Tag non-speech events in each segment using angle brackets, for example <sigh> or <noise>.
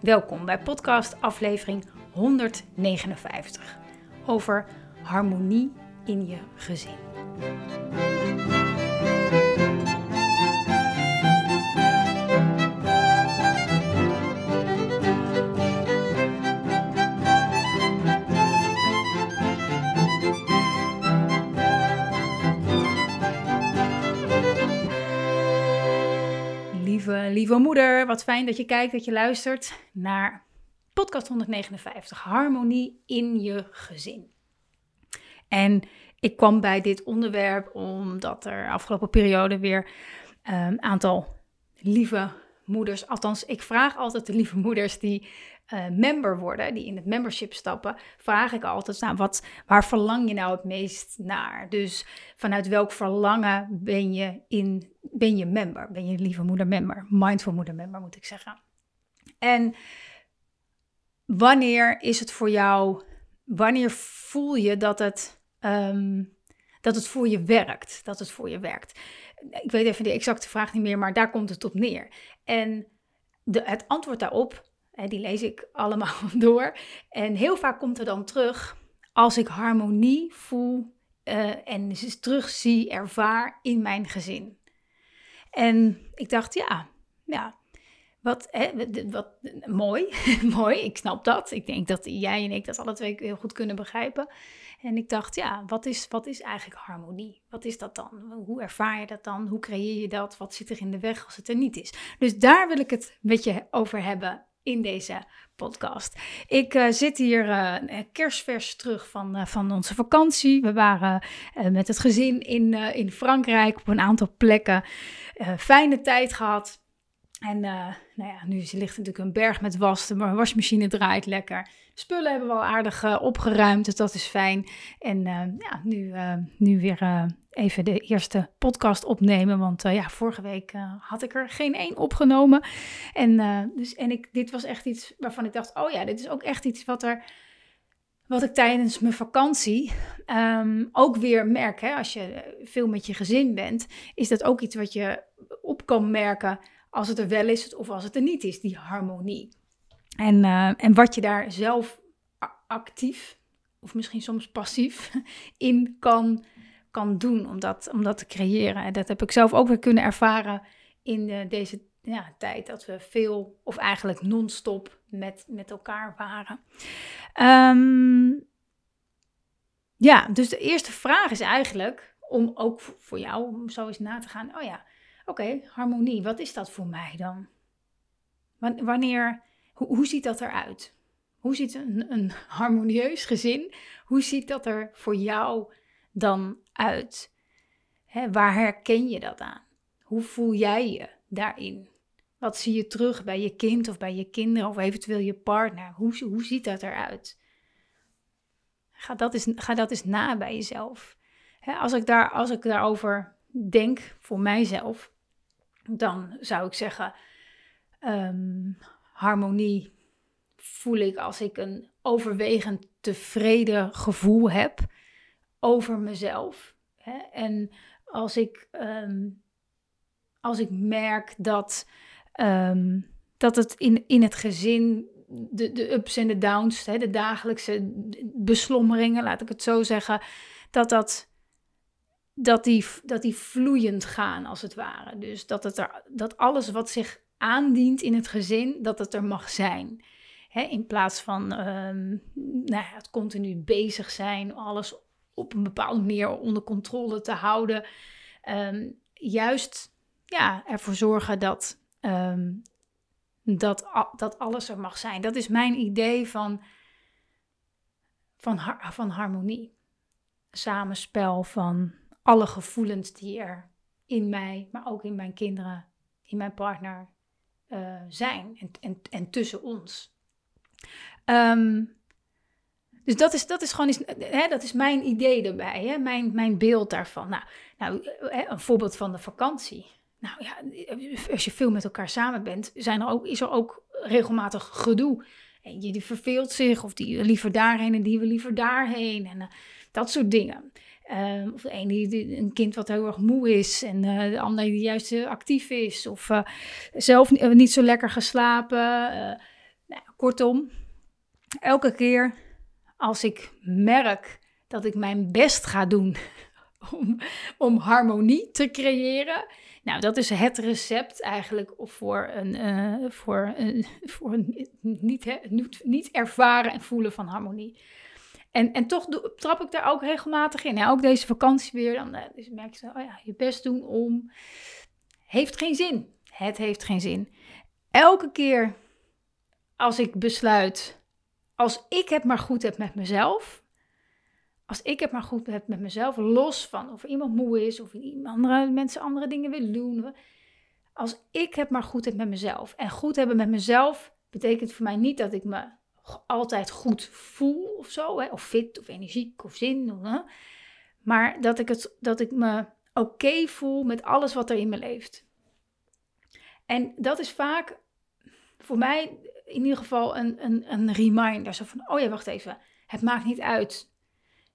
Welkom bij podcast aflevering 159 over harmonie in je gezin. Lieve, lieve moeder, wat fijn dat je kijkt, dat je luistert naar podcast 159, Harmonie in je gezin. En ik kwam bij dit onderwerp omdat er afgelopen periode weer een um, aantal lieve moeders, althans ik vraag altijd de lieve moeders die uh, member worden, die in het membership stappen, vraag ik altijd, nou, wat, waar verlang je nou het meest naar? Dus vanuit welk verlangen ben je, in, ben je member? Ben je lieve moeder member? Mindful moeder member moet ik zeggen. En wanneer is het voor jou, wanneer voel je dat het, um, dat het voor je werkt? Dat het voor je werkt. Ik weet even de exacte vraag niet meer, maar daar komt het op neer. En de, het antwoord daarop die lees ik allemaal <laughs> door. En heel vaak komt er dan terug als ik harmonie voel uh, en terug zie, ervaar in mijn gezin. En ik dacht, ja, ja, wat, hè, wat <laughs> mooi, <laughs> mooi, ik snap dat. Ik denk dat jij en ik dat alle twee heel goed kunnen begrijpen. En ik dacht, ja, wat is, wat is eigenlijk harmonie? Wat is dat dan? Hoe ervaar je dat dan? Hoe creëer je dat? Wat zit er in de weg als het er niet is? Dus daar wil ik het met je over hebben in deze podcast. Ik uh, zit hier uh, kerstvers terug van, van onze vakantie. We waren met het gezin in, in Frankrijk op een aantal plekken. fijne tijd gehad. En nou ja, nu ligt natuurlijk een berg met was. De wasmachine draait lekker. Spullen hebben we al aardig opgeruimd, dus dat is fijn. En ja, nu, nu weer even de eerste podcast opnemen. Want ja, vorige week had ik er geen één opgenomen. En, dus, en ik, dit was echt iets waarvan ik dacht: oh ja, dit is ook echt iets wat er. Wat ik tijdens mijn vakantie um, ook weer merk, hè, als je veel met je gezin bent, is dat ook iets wat je op kan merken als het er wel is of als het er niet is, die harmonie. En, en wat je daar zelf actief, of misschien soms passief, <laughs> in kan kan doen om dat, om dat te creëren. En dat heb ik zelf ook weer kunnen ervaren in de, deze ja, tijd dat we veel of eigenlijk non-stop met, met elkaar waren. Um, ja, dus de eerste vraag is eigenlijk om ook voor jou om zo eens na te gaan. Oh ja, oké, harmonie, wat is dat voor mij dan? Wanneer, hoe, hoe ziet dat eruit? Hoe ziet een, een harmonieus gezin, hoe ziet dat er voor jou dan uit? waar herken je dat aan? Hoe voel jij je daarin? Wat zie je terug bij je kind of bij je kinderen of eventueel je partner? Hoe, hoe ziet dat eruit? Ga dat, eens, ga dat eens na bij jezelf. als, ik daar, als ik daarover denk voor mijzelf, dan zou ik zeggen: ehm, harmonie voel ik als ik een overwegend tevreden gevoel heb over mezelf. Hè? En als ik, ehm, als ik merk dat, um, dat het in, in het gezin, de, de ups en de downs, hè, de dagelijkse beslommeringen, laat ik het zo zeggen, dat dat. Dat die, dat die vloeiend gaan, als het ware. Dus dat, het er, dat alles wat zich aandient in het gezin, dat het er mag zijn. in plaats van um, nou ja, het continu bezig zijn, alles op een bepaalde manier onder controle te houden. Um, juist ja, ervoor zorgen dat, um, dat, dat alles er mag zijn. Dat is mijn idee van, van, van harmonie. Samenspel van alle gevoelens die er in mij, maar ook in mijn kinderen, in mijn partner uh, zijn en, en, en tussen ons. Ehm, dus dat is, dat is gewoon hè, dat is mijn idee erbij, hè, mijn, mijn beeld daarvan. Nou, nou een voorbeeld van de vakantie. Nou ja, als je veel met elkaar samen bent, zijn er ook, is er ook regelmatig gedoe. Eentje die verveelt zich, of die liever daarheen en die wil liever daarheen. En uh, dat soort dingen. Uh, of de een die, een kind wat heel erg moe is en uh, de ander die juist actief is. Of zelf niet zo lekker geslapen. Nou, kortom, elke keer als ik merk dat ik mijn best ga doen <laughs> om, om harmonie te creëren. Nou, dat is het recept eigenlijk voor een, voor een, <laughs> voor een niet, hè, niet ervaren en voelen van harmonie. En, en toch trap ik daar ook regelmatig in. Ja, ook deze vakantie weer. Dan uh, dus merk je, oh ja, je best doen om. Heeft geen zin. Het heeft geen zin. Elke keer als ik besluit, als ik het maar goed heb met mezelf, als ik het maar goed heb met mezelf, los van of iemand moe is of andere mensen andere dingen willen doen. Als ik het maar goed heb met mezelf. En goed hebben met mezelf betekent voor mij niet dat ik me altijd goed voel of zo, hè, of fit of energiek of zin. Hè, maar dat ik, het, dat ik me oké voel met alles wat er in me leeft. En dat is vaak voor mij in ieder geval een, een, een reminder. Zo van, oh ja, wacht even. Het maakt niet uit.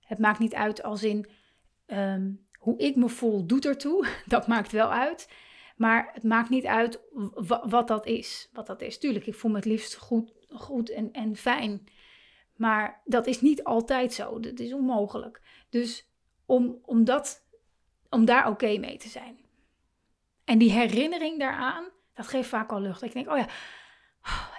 Het maakt niet uit als in ehm, hoe ik me voel doet ertoe. <laughs> Dat maakt wel uit. Maar het maakt niet uit wat dat is. Wat dat is. Tuurlijk, ik voel me het liefst goed, goed en, en fijn. Maar dat is niet altijd zo. Dat is onmogelijk. Dus om, om, dat, om daar oké mee te zijn. En die herinnering daaraan, dat geeft vaak al lucht. Ik denk, oh ja,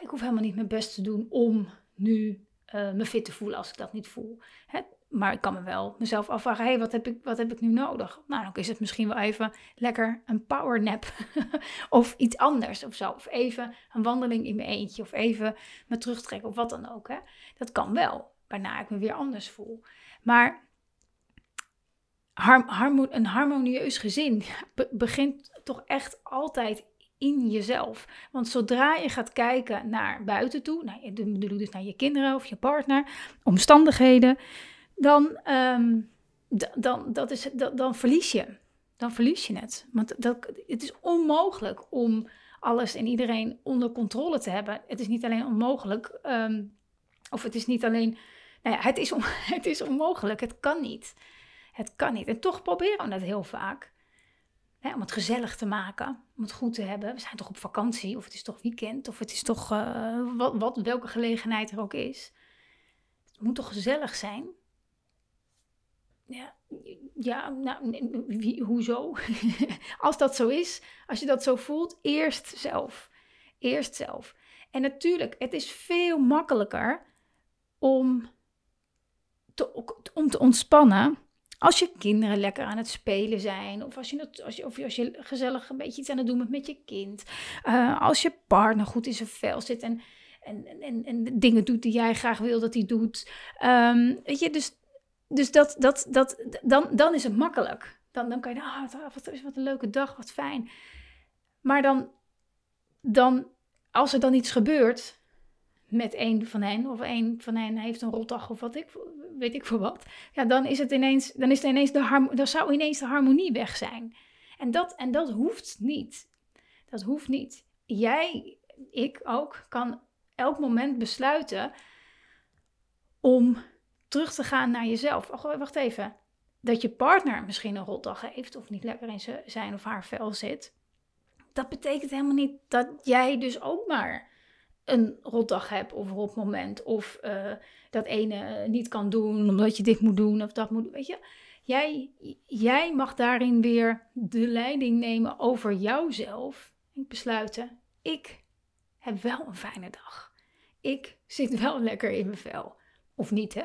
ik hoef helemaal niet mijn best te doen om nu uh, me fit te voelen als ik dat niet voel. Hè? Maar ik kan me wel mezelf afvragen, hey, wat, heb ik, wat heb ik nu nodig? Nou, dan is het misschien wel even lekker een powernap <laughs> of iets anders of zo. Of even een wandeling in mijn eentje of even me terugtrekken of wat dan ook. Hè? Dat kan wel, waarna ik me weer anders voel. Maar een harmonieus gezin <laughs> begint toch echt altijd in jezelf. Want zodra je gaat kijken naar buiten toe, nou, bedoel dus naar je kinderen of je partner, omstandigheden, dan, ehm, dan, dat is, dan, verlies je. Dan verlies je het. Want dat, het is onmogelijk om alles en iedereen onder controle te hebben. Het is niet alleen onmogelijk, ehm, of het is niet alleen, nou ja, het is, <laughs> het is onmogelijk. Het kan niet. Het kan niet. En toch proberen we dat heel vaak. Hè, om het gezellig te maken, om het goed te hebben. We zijn toch op vakantie, of het is toch weekend, of het is toch wat, wat, welke gelegenheid er ook is. Het moet toch gezellig zijn? Ja, ja nou, hoezo? <laughs> als dat zo is, als je dat zo voelt, eerst zelf. Eerst zelf. En natuurlijk, het is veel makkelijker om te, om te ontspannen als je kinderen lekker aan het spelen zijn, of als je, als je, of als je gezellig een beetje iets aan het doen bent met je kind. Uh, als je partner goed in zijn vel zit en, en, en, en dingen doet die jij graag wil dat hij doet. Um, weet je, dus, dus dat, dat, dat, dan, dan is het makkelijk. Dan, dan kan je, ah, wat, wat, een leuke dag, wat fijn. Maar dan, dan, als er dan iets gebeurt, met een van hen, of een van hen heeft een rotdag of wat ik, weet ik voor wat, ja, dan is het ineens, dan is het ineens de dan zou ineens de harmonie weg zijn. En dat, en dat hoeft niet. Dat hoeft niet. Jij, ik ook, kan elk moment besluiten om terug te gaan naar jezelf. Oh, wacht even. Dat je partner misschien een rotdag heeft of niet lekker in zijn of haar vel zit. Dat betekent helemaal niet dat jij dus ook maar een rotdag hebt of een rotmoment. Of uh, dat ene niet kan doen omdat je dit moet doen of dat moet Weet je, jij, jij mag daarin weer de leiding nemen over jouzelf. En besluiten, ik heb wel een fijne dag. Ik zit wel lekker in mijn vel. Of niet, hè?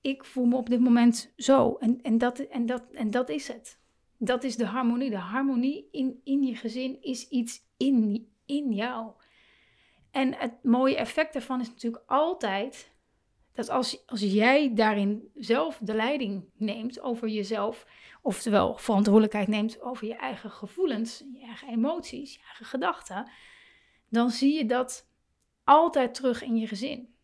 Ik voel me op dit moment zo. En, en, dat, en, dat, en dat is het. Dat is de harmonie. De harmonie in, in je gezin is iets in, in jou. En het mooie effect daarvan is natuurlijk altijd dat als, als jij daarin zelf de leiding neemt over jezelf, oftewel verantwoordelijkheid neemt over je eigen gevoelens, je eigen emoties, je eigen gedachten, dan zie je dat altijd terug in je gezin.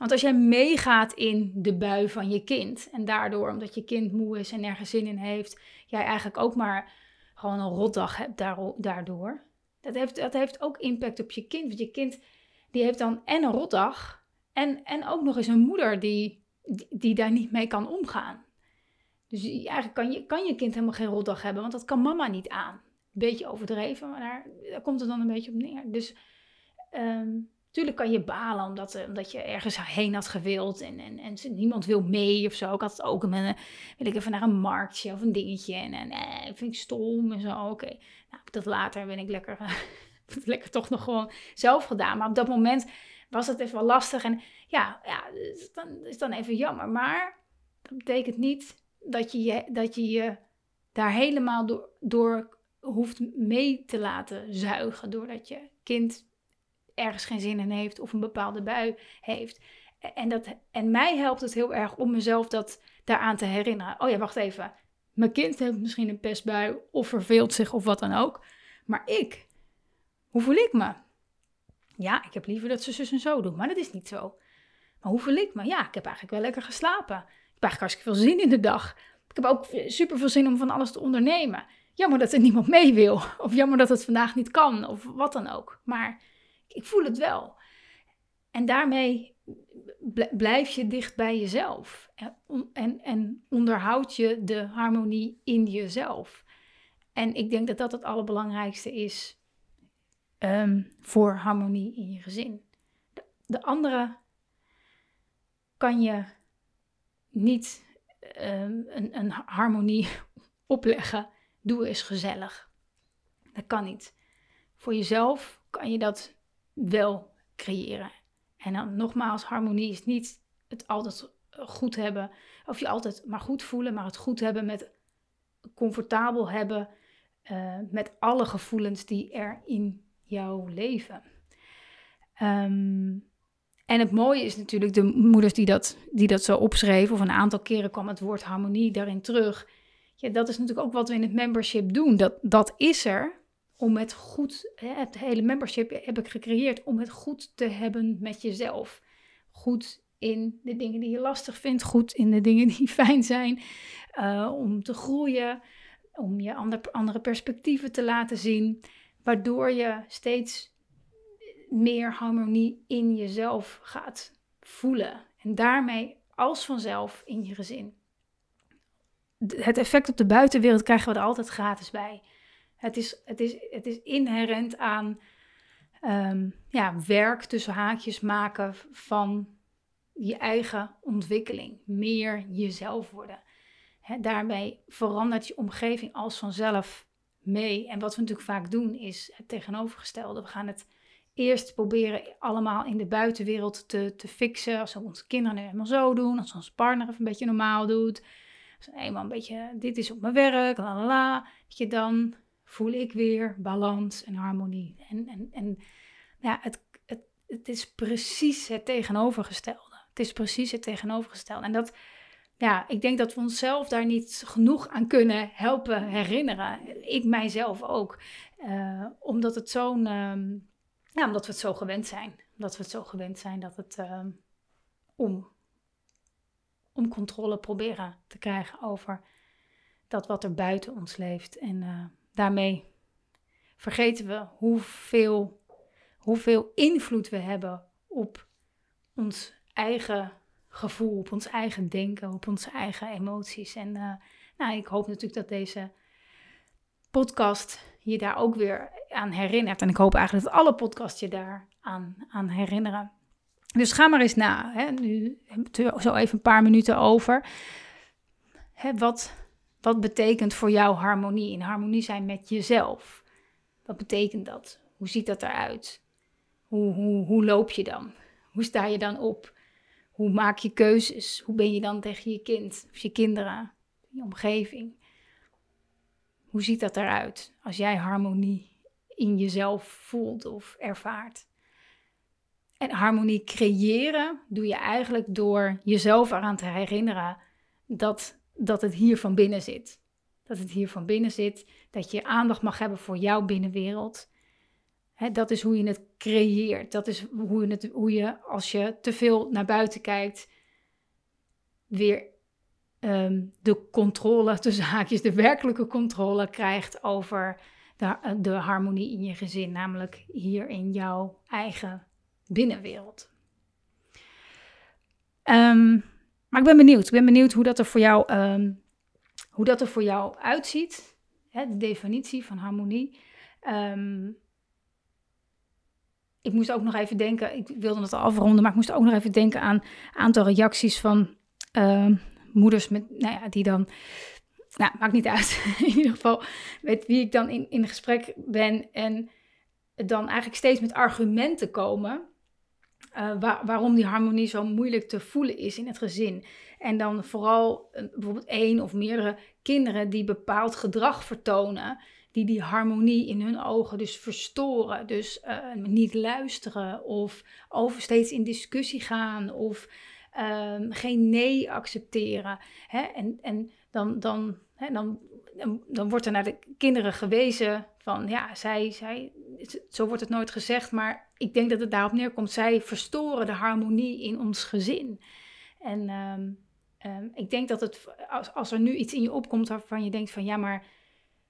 Want als jij meegaat in de bui van je kind en daardoor, omdat je kind moe is en nergens zin in heeft, jij eigenlijk ook maar gewoon een rotdag hebt daardoor. Dat heeft, dat heeft ook impact op je kind. Want je kind die heeft dan en een rotdag en, en ook nog eens een moeder die, die, daar niet mee kan omgaan. Dus eigenlijk kan je, kan je kind helemaal geen rotdag hebben, want dat kan mama niet aan. Beetje overdreven, maar daar, komt het dan een beetje op neer. Dus um, tuurlijk kan je balen omdat, uh, omdat je ergens heen had gewild en, en, en niemand wil mee of zo. Ik had het ook met een, wil ik even naar een marktje of een dingetje en, en eh, vind ik stom en zo. Oké, nou, dat later ben ik lekker, <laughs> lekker toch nog gewoon zelf gedaan. Maar op dat moment was het even wel lastig en ja, ja is dan, is dan even jammer. Maar dat betekent niet dat je je, dat je, je daar helemaal door, door hoeft mee te laten zuigen. Doordat je kind ergens geen zin in heeft of een bepaalde bui heeft. En, dat, en mij helpt het heel erg om mezelf dat daaraan te herinneren. Oh ja, wacht even. Mijn kind heeft misschien een pestbui of verveelt zich of wat dan ook. Maar ik, hoe voel ik me? Ja, ik heb liever dat ze zus en zo doen, maar dat is niet zo. Maar hoe voel ik me? Ja, ik heb eigenlijk wel lekker geslapen. Ik heb eigenlijk hartstikke veel zin in de dag. Ik heb ook super veel zin om van alles te ondernemen. Jammer dat er niemand mee wil. Of jammer dat het vandaag niet kan. Of wat dan ook. Maar ik voel het wel. En daarmee blijf je dicht bij jezelf. En, en, en onderhoud je de harmonie in jezelf. En ik denk dat dat het allerbelangrijkste is ehm, voor harmonie in je gezin. De, de andere kan je niet um, een, een harmonie <laughs> opleggen. Doe eens gezellig. Dat kan niet. Voor jezelf kan je dat wel creëren. En dan nogmaals, harmonie is niet het altijd goed hebben, of je altijd maar goed voelen, maar het goed hebben met comfortabel hebben uh, met alle gevoelens die er in jouw leven. Um, en het mooie is natuurlijk, de moeders die dat, die dat zo opschreven, of een aantal keren kwam het woord harmonie daarin terug. Ja, dat is natuurlijk ook wat we in het membership doen. Dat, dat is er om het goed, het hele membership heb ik gecreëerd om het goed te hebben met jezelf. Goed in de dingen die je lastig vindt, goed in de dingen die <laughs> fijn zijn, uh, om te groeien, om je ander, andere perspectieven te laten zien, waardoor je steeds meer harmonie in jezelf gaat voelen en daarmee als vanzelf in je gezin. Het effect op de buitenwereld krijgen we er altijd gratis bij. Het is, het is, het is inherent aan um, ja, werk tussen haakjes maken van je eigen ontwikkeling. Meer jezelf worden. Daarmee verandert je omgeving als vanzelf mee. En wat we natuurlijk vaak doen is het tegenovergestelde. We gaan het eerst proberen allemaal in de buitenwereld te, te fixen. Als we onze kinderen nu helemaal zo doen. Als onze partner even een beetje normaal doet. Als eenmaal een beetje, dit is op mijn werk, la la la. Dat je dan voel ik weer balans en harmonie. En, en, en ja, het, het, het is precies het tegenovergestelde. Het is precies het tegenovergestelde. En dat, ja, ik denk dat we onszelf daar niet genoeg aan kunnen helpen herinneren. Ik mijzelf ook. Uh, omdat het zo'n, uh, ja, omdat we het zo gewend zijn. Omdat we het zo gewend zijn dat het uh, om, om controle proberen te krijgen over dat wat er buiten ons leeft. En eh, daarmee vergeten we hoeveel, hoeveel invloed we hebben op ons eigen gevoel, op ons eigen denken, op onze eigen emoties. En uh, nou, ik hoop natuurlijk dat deze podcast je daar ook weer aan herinnert. En ik hoop eigenlijk dat alle podcasts je daar aan, aan herinneren. Dus ga maar eens na. Hè. Nu zo even een paar minuten over. Hè, wat, wat betekent voor jou harmonie? In harmonie zijn met jezelf. Wat betekent dat? Hoe ziet dat eruit? Hoe, hoe, hoe loop je dan? Hoe sta je dan op? Hoe maak je keuzes? Hoe ben je dan tegen je kind of je kinderen, je omgeving? Hoe ziet dat eruit als jij harmonie in jezelf voelt of ervaart? En harmonie creëren doe je eigenlijk door jezelf eraan te herinneren dat dat het hier van binnen zit. Dat het hier van binnen zit, dat je aandacht mag hebben voor jouw binnenwereld. dat is hoe je het creëert. Dat is hoe je, het, hoe je, als je te veel naar buiten kijkt, weer ehm, de controle, tussen haakjes, de werkelijke controle krijgt over de, de harmonie in je gezin. Namelijk hier in jouw eigen binnenwereld. Ehm, maar ik ben benieuwd. Ik ben benieuwd hoe dat er voor jou, um, hoe dat er voor jou uitziet. Hè, de definitie van harmonie. Um, ik moest ook nog even denken, ik wilde het al afronden, maar ik moest ook nog even denken aan een aantal reacties van moeders met, nou ja, die dan, nou, maakt niet uit. <laughs> in ieder geval, met wie ik dan in, in gesprek ben en dan eigenlijk steeds met argumenten komen uh, waarom die harmonie zo moeilijk te voelen is in het gezin. En dan vooral uh, bijvoorbeeld één of meerdere kinderen die bepaald gedrag vertonen, die die harmonie in hun ogen dus verstoren. Dus uh, niet luisteren of over steeds in discussie gaan of ehm, geen nee accepteren. Hè? En, en dan, dan, hè, dan, dan, dan wordt er naar de kinderen gewezen van ja, zij, zij, zo wordt het nooit gezegd, maar ik denk dat het daarop neerkomt. Zij verstoren de harmonie in ons gezin. En um, um, ik denk dat het, als, er nu iets in je opkomt waarvan je denkt van ja, maar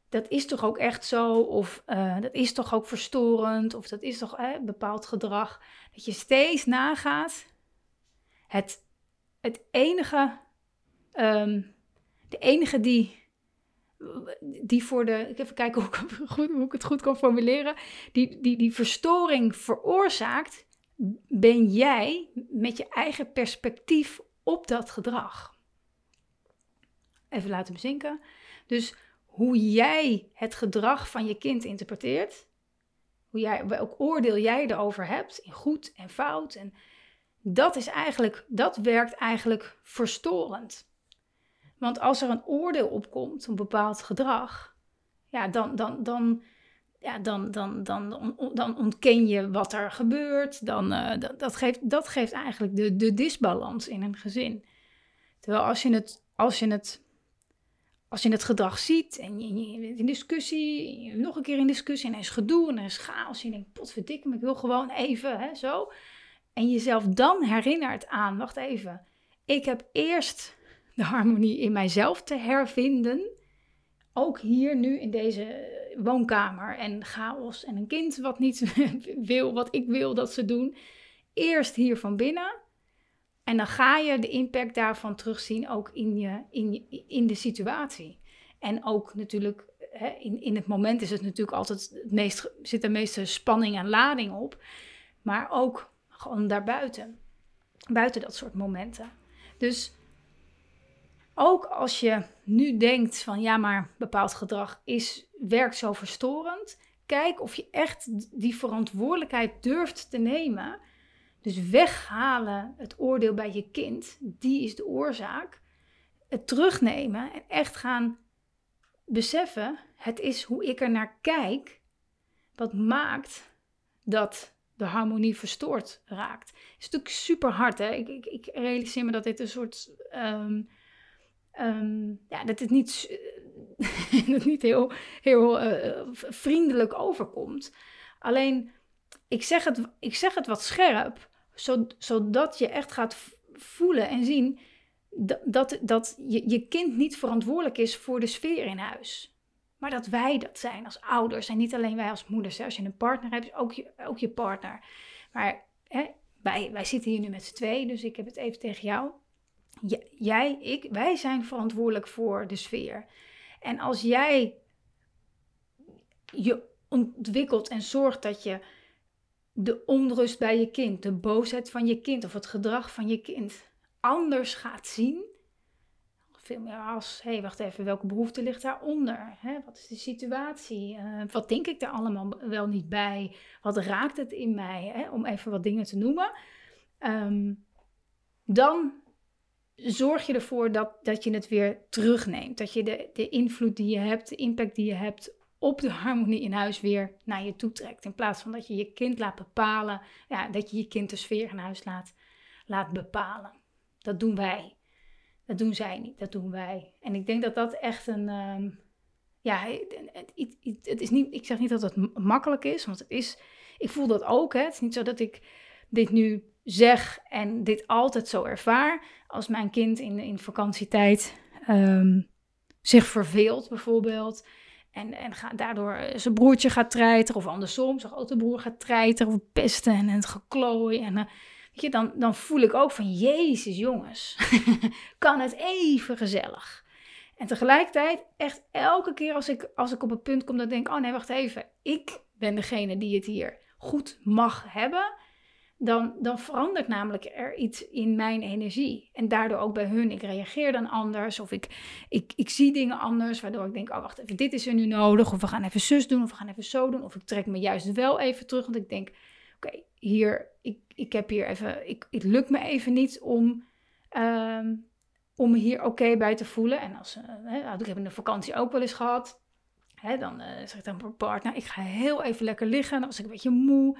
dat is toch ook echt zo? Of uh, dat is toch ook verstorend? Of dat is toch eh, bepaald gedrag? Dat je steeds nagaat. Het, het enige, um, de enige die die voor de, even kijken <laughs> hoe ik, goed, hoe ik het goed kan formuleren, die, die, die verstoring veroorzaakt, ben jij met je eigen perspectief op dat gedrag. Even laten bezinken. Dus hoe jij het gedrag van je kind interpreteert, hoe jij, welk oordeel jij erover hebt, in goed en fout, en dat is eigenlijk, dat werkt eigenlijk verstorend. Want als er een oordeel opkomt, een bepaald gedrag, ja, dan, dan, dan, ja, dan, dan, dan, dan ontken je wat er gebeurt. Dan, uh, dat, geeft, dat geeft eigenlijk de, de disbalans in een gezin. Terwijl als je het, als je het, als je het gedrag ziet en je, je in discussie, nog een keer in discussie en er is gedoe en er is chaos. En je denkt, potverdikke, ik wil gewoon even, hè, zo. En jezelf dan herinnert aan, wacht even, ik heb eerst de harmonie in mijzelf te hervinden. Ook hier nu in deze woonkamer en chaos en een kind wat niet <laughs> wil wat ik wil dat ze doen. Eerst hier van binnen. En dan ga je de impact daarvan terugzien ook in, je, in, in de situatie. En ook natuurlijk, in, in het moment is het natuurlijk altijd het meest, zit de meeste spanning en lading op. Maar ook gewoon daarbuiten. Buiten dat soort momenten. Dus ook als je nu denkt van ja, maar bepaald gedrag is, werkt zo verstorend. Kijk of je echt die verantwoordelijkheid durft te nemen. Dus weghalen het oordeel bij je kind, die is de oorzaak. Het terugnemen en echt gaan beseffen, het is hoe ik er naar kijk, wat maakt dat de harmonie verstoord raakt. Het is natuurlijk super hard, hè? Ik, ik, ik realiseer me dat dit een soort um, um, ja, dat het niet, <laughs> dat niet heel, heel uh, vriendelijk overkomt. Alleen, ik zeg het, ik zeg het wat scherp, zodat je echt gaat voelen en zien dat, dat, dat je, je kind niet verantwoordelijk is voor de sfeer in huis. Maar dat wij dat zijn als ouders en niet alleen wij als moeders. Als je een partner hebt, ook je, ook je partner. Maar hè, wij, wij zitten hier nu met z'n twee, dus ik heb het even tegen jou jij, ik, wij zijn verantwoordelijk voor de sfeer. En als jij je ontwikkelt en zorgt dat je de onrust bij je kind, de boosheid van je kind of het gedrag van je kind anders gaat zien. Veel meer als, hé, hey, wacht even, welke behoefte ligt daaronder? Hè? Wat is de situatie? Uh, wat denk ik daar allemaal wel niet bij? Wat raakt het in mij? Hè? Om even wat dingen te noemen. Um, dan zorg je ervoor dat, dat je het weer terugneemt. Dat je de, de invloed die je hebt, de impact die je hebt op de harmonie in huis weer naar je toe trekt. In plaats van dat je je kind laat bepalen, ja, dat je je kind de sfeer in huis laat, laat bepalen. Dat doen wij. Dat doen zij niet, dat doen wij. En ik denk dat dat echt een. Um, ja, het, het, het, is niet, ik zeg niet dat het makkelijk is, want het is, ik voel dat ook. Hè. Het is niet zo dat ik dit nu zeg en dit altijd zo ervaar. Als mijn kind in, in vakantietijd um, zich verveelt bijvoorbeeld. En, en ga, daardoor eh, zijn broertje gaat treiteren. Of andersom, zijn grote broer gaat treiteren. Of pesten en het geklooi. En uh, weet je, dan, dan voel ik ook van, jezus jongens. <laughs> kan het even gezellig. En tegelijkertijd, echt elke keer als ik, als ik op het punt kom dat ik denk... Oh nee, wacht even. Ik ben degene die het hier goed mag hebben dan, dan verandert namelijk er iets in mijn energie. En daardoor ook bij hun. Ik reageer dan anders. Of ik, ik, ik zie dingen anders. Waardoor ik denk, oh wacht even, dit is er nu nodig. Of we gaan even zus doen. Of we gaan even zo doen. Of ik trek me juist wel even terug. Want ik denk, oké, hier, ik, ik heb hier even, ik, het lukt me even niet om, ehm, om me hier oké bij te voelen. En als, uh, hè, ik heb in de vakantie ook wel eens gehad. Hè, dan uh, zeg ik dan mijn partner, ik ga heel even lekker liggen. Dan was ik een beetje moe.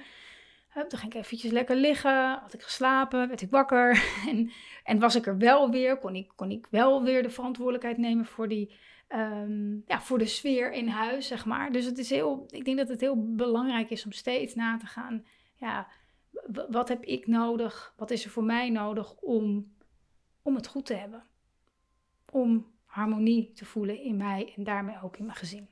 Hup, dan ging ik eventjes lekker liggen. Had ik geslapen, werd ik wakker. <laughs> En, en was ik er wel weer, kon ik, kon ik wel weer de verantwoordelijkheid nemen voor, die, ehm, ja, voor de sfeer in huis, zeg maar. Dus het is heel, ik denk dat het heel belangrijk is om steeds na te gaan. Ja, wat heb ik nodig? Wat is er voor mij nodig om, om het goed te hebben? Om harmonie te voelen in mij en daarmee ook in mijn gezin.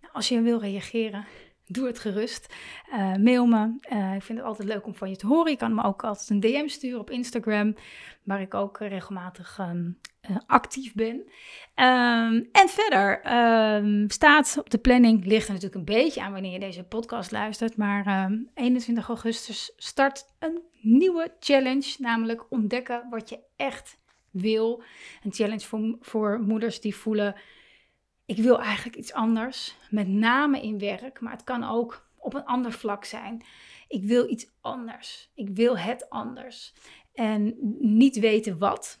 Nou, als je wil reageren, doe het gerust. Uh, mail me. Uh, ik vind het altijd leuk om van je te horen. Je kan me ook altijd een DM sturen op Instagram, waar ik ook regelmatig um, uh, actief ben. Um, en verder um, staat op de planning, ligt er natuurlijk een beetje aan wanneer je deze podcast luistert, maar 21 augustus start een nieuwe challenge, namelijk ontdekken wat je echt wil. Een challenge voor, voor moeders die voelen ik wil eigenlijk iets anders, met name in werk, maar het kan ook op een ander vlak zijn. Ik wil iets anders. Ik wil het anders. En niet weten wat.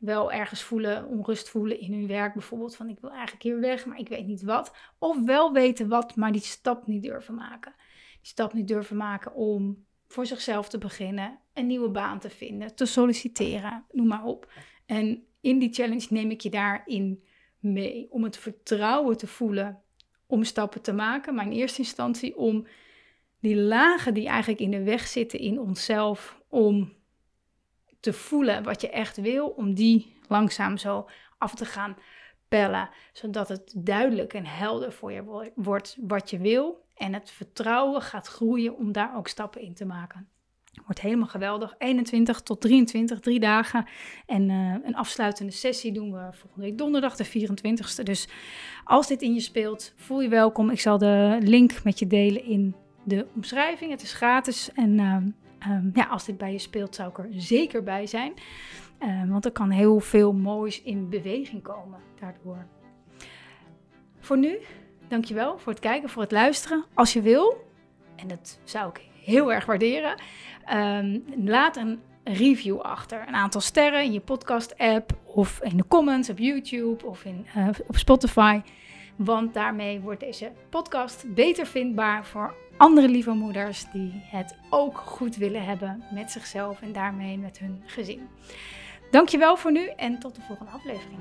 Wel ergens voelen, onrust voelen in hun werk bijvoorbeeld. Van ik wil eigenlijk hier weg, maar ik weet niet wat. Of wel weten wat, maar die stap niet durven maken. Die stap niet durven maken om voor zichzelf te beginnen. Een nieuwe baan te vinden, te solliciteren, noem maar op. En in die challenge neem ik je daarin mee. Om het vertrouwen te voelen om stappen te maken. Maar in eerste instantie om die lagen die eigenlijk in de weg zitten in onszelf. Om te voelen wat je echt wil. Om die langzaam zo af te gaan pellen. Zodat het duidelijk en helder voor je wordt wat je wil. En het vertrouwen gaat groeien om daar ook stappen in te maken. Wordt helemaal geweldig. 21 tot 23, drie dagen. En uh, een afsluitende sessie doen we volgende week donderdag, de 24ste. Dus als dit in je speelt, voel je welkom. Ik zal de link met je delen in de omschrijving. Het is gratis. En uh, um, ja, als dit bij je speelt, zou ik er zeker bij zijn. Uh, want er kan heel veel moois in beweging komen daardoor. Voor nu, dankjewel voor het kijken, voor het luisteren. Als je wil, en dat zou ik heel erg waarderen. Um, laat een review achter. Een aantal sterren in je podcast-app of in de comments op YouTube of in, uh, op Spotify. Want daarmee wordt deze podcast beter vindbaar voor andere lieve moeders die het ook goed willen hebben met zichzelf en daarmee met hun gezin. Dankjewel voor nu en tot de volgende aflevering.